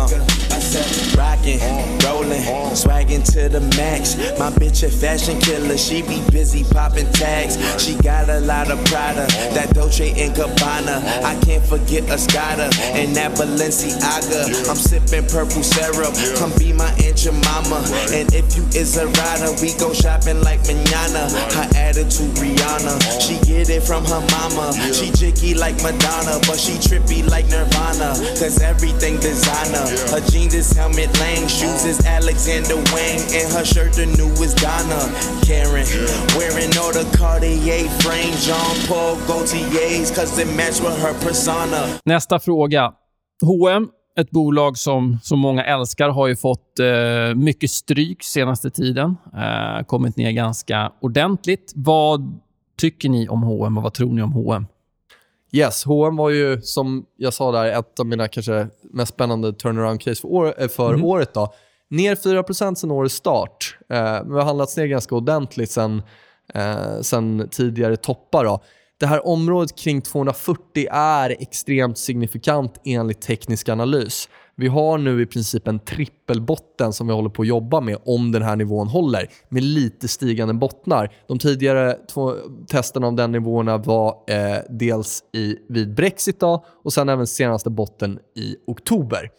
Nigga. Rockin', rollin', swaggin' to the max. My bitch a fashion killer, she be busy poppin' tags. She got a lot of Prada, that Dolce and Gabbana. I can't forget Escada and that Balenciaga. I'm sippin' purple syrup, come be my aunt mama. And if you is a rider, we go shopping like manana. Her attitude Rihanna, she get it from her mama. She jiggy like Madonna, but she trippy like Nirvana. Cause everything designer. Her jeans his Helmet Lang, shoes is Alexander Wang, and her shirt the newest Donna. Karen, wearing all the Cartier frames. Jean Paul Gaultier's, cause it match with her persona. Nästa fråga. H&M, ett bolag som, som många älskar, har ju fått eh, mycket stryk senaste tiden. Eh, kommit ner ganska ordentligt. Vad tycker ni om H&M och vad tror ni om H&M? Yes, H&M var ju som jag sa där ett av mina kanske mest spännande turnaround-case för, år, eh, för Mhm. året. Då. Ner 4 sen årets start. Eh, men vi har handlats ner ganska ordentligt sen, eh, sen tidigare toppar. Då. Det här området kring 240 är extremt signifikant enligt teknisk analys. Vi har nu i princip en trippelbotten som vi håller på att jobba med om den här nivån håller, med lite stigande bottnar. De tidigare två testerna av den nivåerna var eh, dels i, vid Brexit då, och sen även senaste botten i oktober.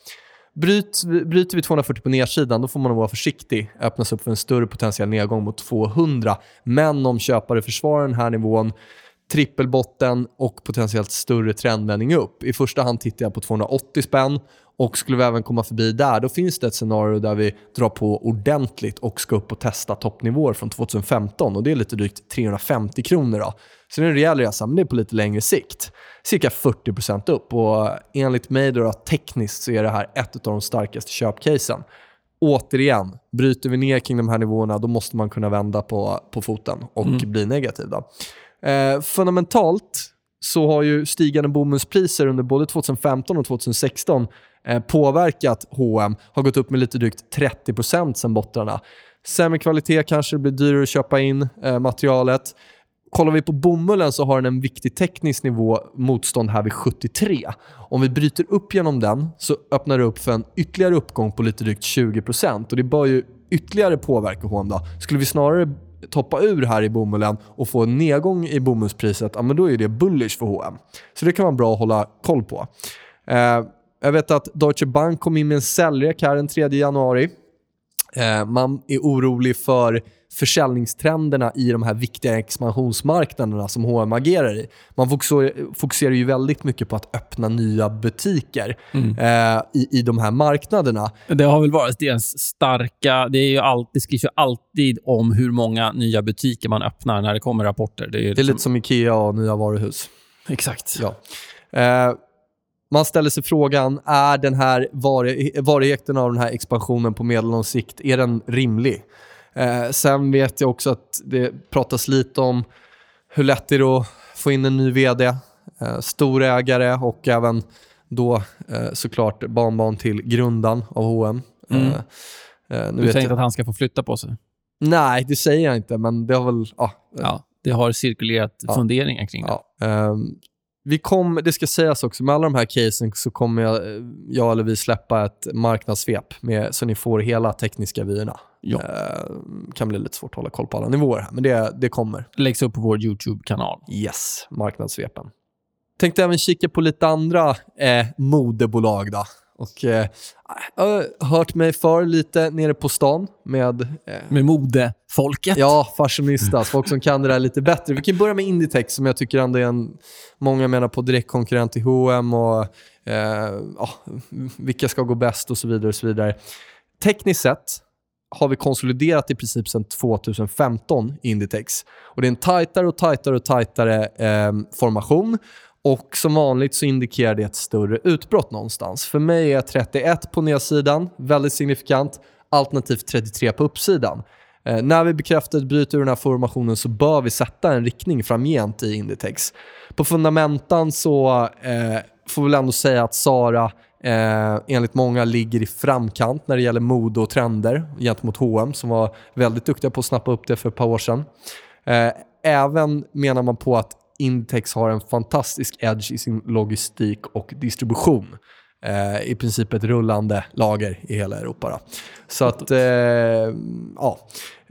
Bryt, bryter vi 240 på nedsidan, då får man nog vara försiktig. Öppnas upp för en större potentiell nedgång mot 200. Men om köpare försvarar den här nivån, trippelbotten och potentiellt större trendvändning upp. I första hand tittar jag på 280 spänn och skulle vi även komma förbi där, då finns det ett scenario där vi drar på ordentligt och ska upp och testa toppnivåer från 2015 och det är lite drygt 350 kronor. Då. Så det är en rejäl resa, men det är på lite längre sikt. Cirka 40% upp och enligt mig då, tekniskt så är det här ett av de starkaste köpcasen. Återigen, bryter vi ner kring de här nivåerna då måste man kunna vända på, på foten och bli negativ. Då. Eh, fundamentalt så har ju stigande bomullspriser under både 2015 och 2016 eh, Eh, påverkat H&M har gått upp med lite drygt 30% sen bottrarna. Sämre kvalitet kanske det blir dyrare att köpa in eh, materialet. Kollar vi på bomullen så har den en viktig teknisk nivå, motstånd här vid 73. Om vi bryter upp genom den så öppnar det upp för en ytterligare uppgång på lite drygt 20%. Och det bör ju ytterligare påverka H&M då. Skulle vi snarare toppa ur här i bomullen och få en nedgång i bomullspriset, ja, men då är det bullish för H&M. Så det kan vara bra att hålla koll på. Eh, jag vet att Deutsche Bank kom in med en säljrek här den 3 januari. Eh, man är orolig för försäljningstrenderna i de här viktiga expansionsmarknaderna som H&M agerar i. Man fokuserar, ju väldigt mycket på att öppna nya butiker eh, i, i de här marknaderna. Det har väl varit deras starka... Det, är ju all, det skrivs ju alltid om hur många nya butiker man öppnar när det kommer rapporter. Det är, ju Det är liksom- lite som Ikea och nya varuhus. Exakt. Ja. Eh, man ställer sig frågan, är den här vari- varigheten av den här expansionen på medellång sikt, är den rimlig? Eh, sen vet jag också att det pratas lite om hur lätt det är att få in en ny vd, eh, storägare och även då eh, såklart barnbarn till grundaren av H&M. Mm. Eh, eh, nu Du säger jag, inte att han ska få flytta på sig? Nej, det säger jag inte, men det har väl... Ja, Ja, det har cirkulerat Ja. funderingar kring det. Ja, ehm, vi kom, det ska sägas också, med alla de här casen så kommer jag, eh, jag eller vi släppa ett marknadssvep med, så ni får hela tekniska vyerna. Ja. Ehm, kan bli lite svårt att hålla koll på alla nivåer här, men det, det kommer. Läggs upp på vår YouTube-kanal. Yes, marknadssvepen. Tänkte även kika på lite andra eh, modebolag då. Och, eh, jag har hört mig för lite nere på stan med eh, Med modefolket. Ja, fashionistas. Folk som kan det där lite bättre. Vi kan börja med Inditex som jag tycker ändå är en, många menar på direktkonkurrent till H&M och eh, ja, vilka ska gå bäst och så vidare. och så vidare. Tekniskt sett har vi konsoliderat i princip sedan 2015 i Inditex. Och det är en tajtare och tajtare och tajtare eh, formation. Och som vanligt så indikerar det ett större utbrott någonstans. För mig är 31 på nedsidan väldigt signifikant, alternativt 33 på uppsidan. Eh, när vi bekräftar ett bryt ur den här formationen så bör vi sätta en riktning framgent i Inditex. På fundamentan så eh, får vi väl ändå säga att Sara eh, enligt många ligger i framkant när det gäller mode och trender gentemot H&M som var väldigt duktiga på att snappa upp det för ett par år sedan. Eh, även menar man på att Intex har en fantastisk edge i sin logistik och distribution. Eh, I princip ett rullande lager i hela Europa. Då. Så att, eh, ja.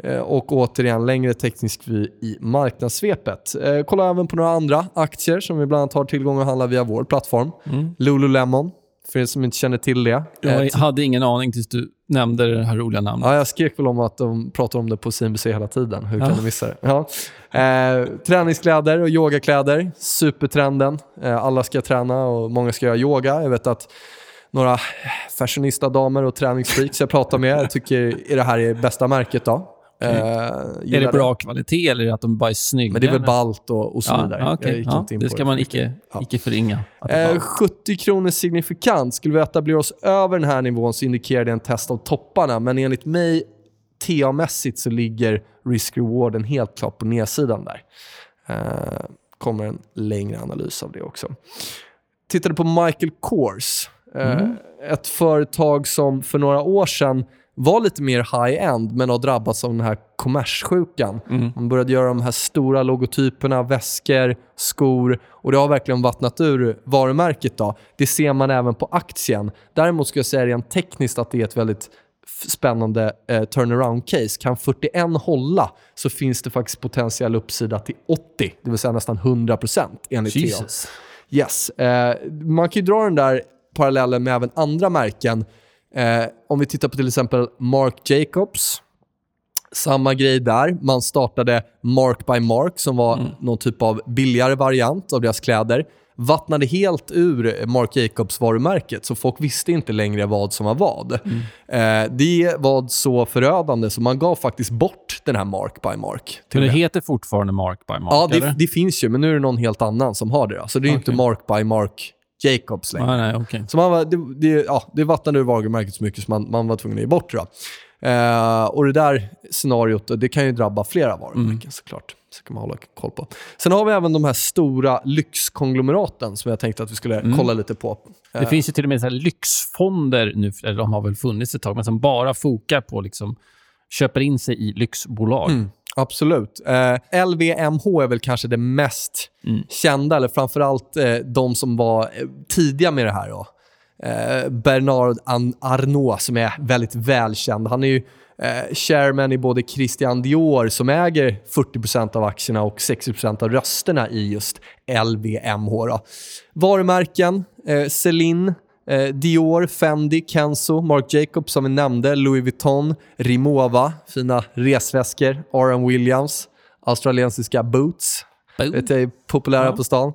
Eh, och återigen, längre teknisk vy i marknadssvepet. Eh, kolla även på några andra aktier som vi bland annat har tillgång att handla via vår plattform. Mm. Lululemon, för er som inte känner till det. Jag Eh, hade ingen aning tills du nämnde det här roliga namnet. Ja, jag skrek väl om att de pratar om det på CNBC hela tiden. Hur kan Ja. du missa det? Ja. Eh, träningskläder och yogakläder, supertrenden. Eh, alla ska träna och många ska göra yoga. Jag vet att några fashionista-damer och träningsfreaks jag pratar med tycker är det här är bästa märket. Då. Eh, är gillar det bra kvalitet eller är det att de bara är snygga? Men det är väl balt och, och så ja, vidare. Ja, gick ja, det ska man för icke. Ja. icke förringa. Det Eh, var- 70 kronor signifikant. Skulle vi etablera oss över den här nivån så indikerar det en test av topparna. Men enligt mig, TA-mässigt, så ligger risk-rewarden helt klart på nedsidan där. Eh, kommer en längre analys av det också. Tittade på Michael Kors. Eh, Ett företag som för några år sedan var lite mer high-end men har drabbats av den här kommerssjukan. Man började göra de här stora logotyperna, väskor, skor och det har verkligen vattnat ur varumärket. Då. Det ser man även på aktien. Däremot ska jag säga rent tekniskt att det är ett väldigt spännande eh, turnaround-case. Kan 41 hålla så finns det faktiskt potentiell uppsida till 80, det vill säga nästan 100% enligt. Jesus. Yes. Eh, man kan ju dra den där parallellen med även andra märken. Eh, om vi tittar på till exempel Marc Jacobs. Samma grej där. Man startade Mark by Mark som var någon typ av billigare variant av deras kläder. Vattnade helt ur Marc Jacobs varumärket, så folk visste inte längre vad som var vad. Eh, det var så förödande, så man gav faktiskt bort den här Mark by Mark. Men det med. heter fortfarande Mark by Mark, Ja, det, det finns ju, men nu är det någon helt annan som har det. Så det är ju inte Mark by Mark Jacobs längre. Nej, nej, okej. Så man var, det, det, ja, det vattnade ur varumärket så mycket så man, man var tvungen att ge bort det. Då. Eh, och det där scenariot, det kan ju drabba flera varumärken såklart. Så kan man hålla koll på. Sen har vi även de här stora lyxkonglomeraten som jag tänkte att vi skulle kolla lite på. Det finns ju till och med så lyxfonder nu, eller de har väl funnits ett tag, men som bara fokar på liksom köper in sig i lyxbolag. Absolut. Eh, LVMH är väl kanske det mest kända, eller framförallt eh, de som var eh, tidiga med det här. Då. Eh, Bernard Arnault som är väldigt välkänd. Han är ju eh, chairman i både Christian Dior som äger 40% av aktierna och 60% av rösterna i just LVMH. Då. Varumärken, eh, Celine, Eh, Dior, Fendi, Kenzo, Marc Jacobs som vi nämnde, Louis Vuitton, Rimowa, fina resväskor, R.M. Williams, australiensiska boots, Boom. vet jag är populära på stan.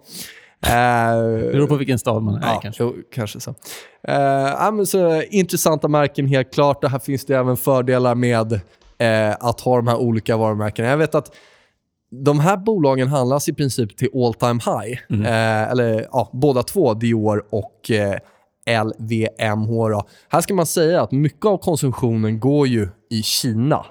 Eh, Det beror på vilken stad man är Ja, kanske. jo, kanske så. Eh, ja, men så. Intressanta märken helt klart. Och här finns det även fördelar med eh, att ha de här olika varumärkena. Jag vet att de här bolagen handlas i princip till all time high. Eh, eller ja, båda två, Dior och eh, LVMH. Då. Här ska man säga att mycket av konsumtionen går ju i Kina.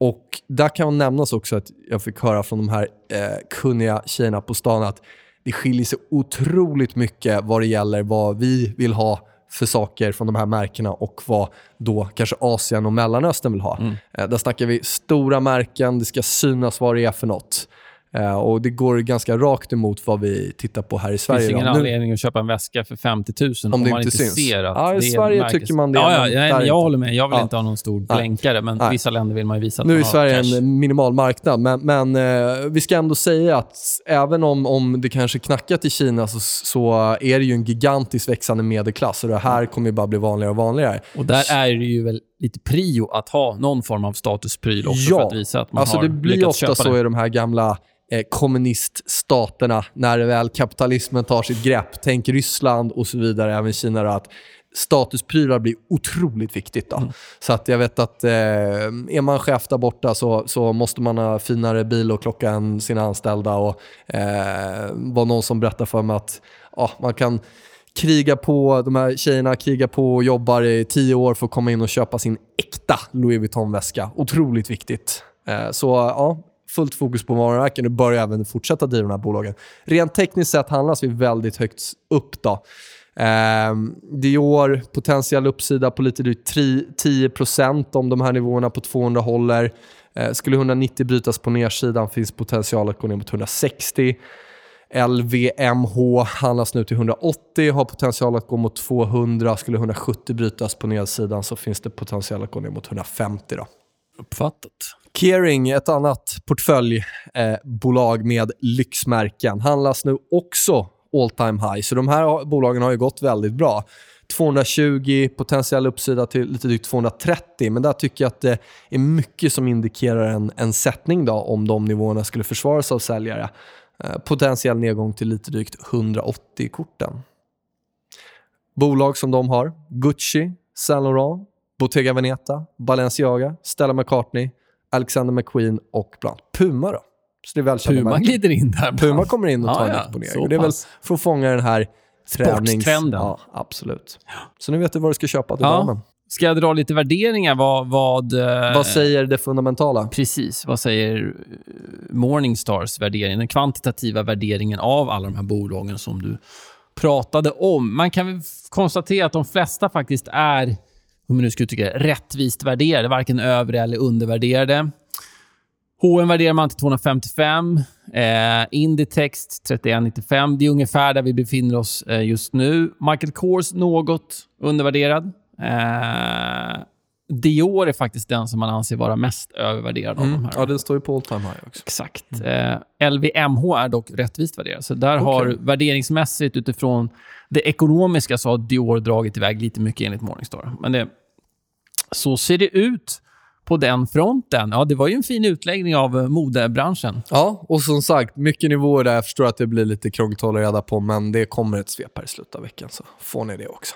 Och där kan nämnas också att jag fick höra från de här eh, kunniga tjejerna på stan att det skiljer sig otroligt mycket vad det gäller vad vi vill ha för saker från de här märkena och vad då kanske Asien och Mellanöstern vill ha. Eh, där snackar vi stora märken, det ska synas vad det är för något. Eh, och det går ganska rakt emot vad vi tittar på här i Det Sverige. finns ingen då. Nu- anledning att köpa en väska för 50 000 om, Om det man inte syns. ser att Ja, i det Sverige märkes- tycker man det, Ja, ja, men ja, där men inte. jag håller med. Jag vill Ja. inte ha någon stor blänkare, men Nej. vissa länder vill man ju visa att Nu är man Sverige cash. en minimal marknad, men, men eh, vi ska ändå säga att även om, om det kanske knackat i Kina så, så är det ju en gigantiskt växande medelklass och det här kommer ju bara bli vanligare och vanligare. Och där är det ju väl lite prio att ha någon form av statuspryl också för att visa att man alltså har det blir ofta så det. i de här gamla eh, kommuniststaterna, när väl kapitalismen tar sitt grepp, tänk Ryssland och så vidare, även Kina, då, att statusprylar blir otroligt viktigt. Då. Mm. Så att jag vet att eh, är man chef där borta så, så måste man ha finare bil och klocka än sina anställda och eh, var någon som berättar för mig att ja, man kan krigar på, de här tjejerna krigar på och jobbar i tio år för att komma in och köpa sin äkta Louis Vuitton-väska. Otroligt viktigt. Eh, så ja, fullt fokus på varumärken och börjar även fortsätta driva de här bolagen. Rent tekniskt sett handlas vi väldigt högt upp. då. Ehm, Dior, potentiell uppsida på lite drygt 10% om de här nivåerna på 200 håller. Eh, skulle 190 brytas på nedsidan finns potential att gå ner mot 160. LVMH handlas nu till 180, har potential att gå mot 200. Skulle 170 brytas på nedsidan så finns det potential att gå ner mot 150. Då. Uppfattat. Kering, ett annat portföljbolag eh, med lyxmärken, handlas nu också all time high. Så de här bolagen har ju gått väldigt bra. 220, potentiell uppsida till lite drygt 230, men där tycker jag att det är mycket som indikerar en, en sättning då, om de nivåerna skulle försvaras av säljare. Eh, potentiell nedgång till lite drygt 180 i korten. Bolag som de har, Gucci, Saint Laurent, Bottega Veneta, Balenciaga, Stella McCartney, Alexander McQueen och bland Puma. Då. Så det är välkända Puma märken. glider in där. Puma kommer in och Ja, tar ja, en exponering. så Det är väl för att fånga den här tränings... Sporttrenden. Ja, absolut. Så nu vet du vad du ska köpa till Ja. damen. Ska jag dra lite värderingar? Vad, vad, eh, Vad säger det fundamentala? Precis. Vad säger eh, Morningstars värdering? Den kvantitativa värderingen av alla de här bolagen som du pratade om. Man kan konstatera att de flesta faktiskt är, om man nu uttrycka det, rättvist värderade. Varken övre eller undervärderade. H&M värderar man till 255. Eh, Inditex 31,95. Det är ungefär där vi befinner oss eh, just nu. Michael Kors något undervärderad. Eh, Dior är faktiskt den som man anser vara mest övervärderad av de Mm. här. Ja, den står ju på all time high också. Exakt. Eh, LVMH är dock rättvist värderad. Så där har värderingsmässigt utifrån det ekonomiska så har Dior dragit iväg lite mycket enligt Morningstar. Men det, så ser det ut på den fronten. Ja, det var ju en fin utläggning av eh, modebranschen. Ja, och som sagt, mycket nivåer där. Jag förstår att det blir lite krångligt att hålla reda på, men det kommer ett svep här i slutet av veckan, så får ni det också.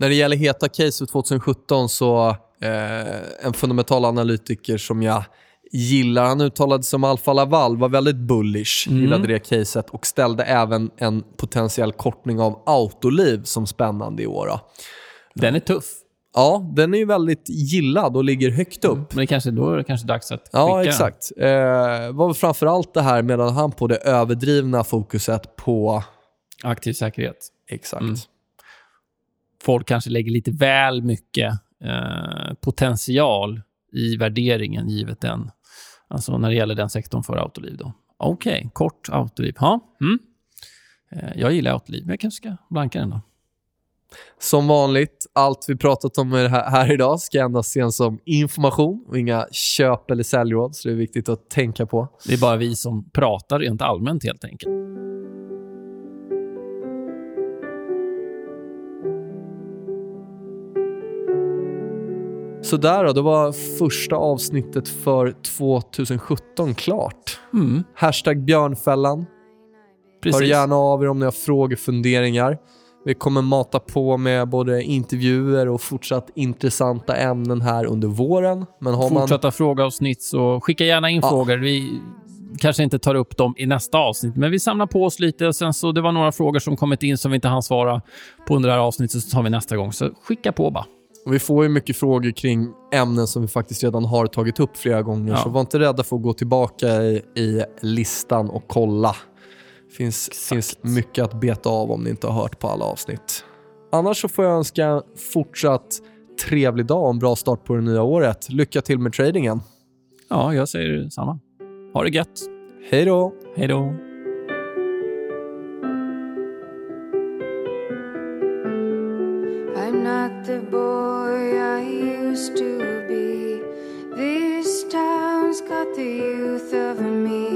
När det gäller heta case för 2017 så eh, en fundamental analytiker som jag gillar, han uttalade sig om Alfa Laval, var väldigt bullish, gillade det caset och ställde även en potentiell kortning av Autoliv som spännande i år. Då. Den är tuff. Ja, den är ju väldigt gillad och ligger högt upp. Men det kanske, då är det kanske dags att skicka Ja, exakt. Eh, var framförallt det här medan han på det överdrivna fokuset på... Aktiv säkerhet. Exakt. Mm. Folk kanske lägger lite väl mycket eh, potential i värderingen givet den. Alltså när det gäller den sektorn för Autoliv. då. Okej, kort Autoliv. Ja, mm. eh, jag gillar Autoliv, men jag kanske ska blanka den då. Som vanligt, allt vi pratat om här, här idag ska endast ses som information och inga köp eller säljråd, så det är viktigt att tänka på. Det är bara vi som pratar rent allmänt helt enkelt. Så där då, det var första avsnittet för 2017 klart. Mm, Hashtag björnfällan. Hör precis. gärna av er om ni har frågor, funderingar. Vi kommer mata på med både intervjuer och fortsatt intressanta ämnen här under våren. Men har man... Fortsätta frågeavsnitt, så skicka gärna in Ja. frågor. Vi kanske inte tar upp dem i nästa avsnitt, men vi samlar på oss lite. Och sen så Det var några frågor som kommit in som vi inte hann svara på under det här avsnittet, så tar vi nästa gång. Så skicka på bara. Och vi får ju mycket frågor kring ämnen som vi faktiskt redan har tagit upp flera gånger. Ja. Så var inte rädda för att gå tillbaka i, i listan och kolla. Det finns, finns mycket att beta av om ni inte har hört på alla avsnitt. Annars så får jag önska en fortsatt trevlig dag och en bra start på det nya året. Lycka till med tradingen. Ja, jag säger samma. Ha det gött. Hej då! Hej då. boy I used to be. This town's got the youth of me.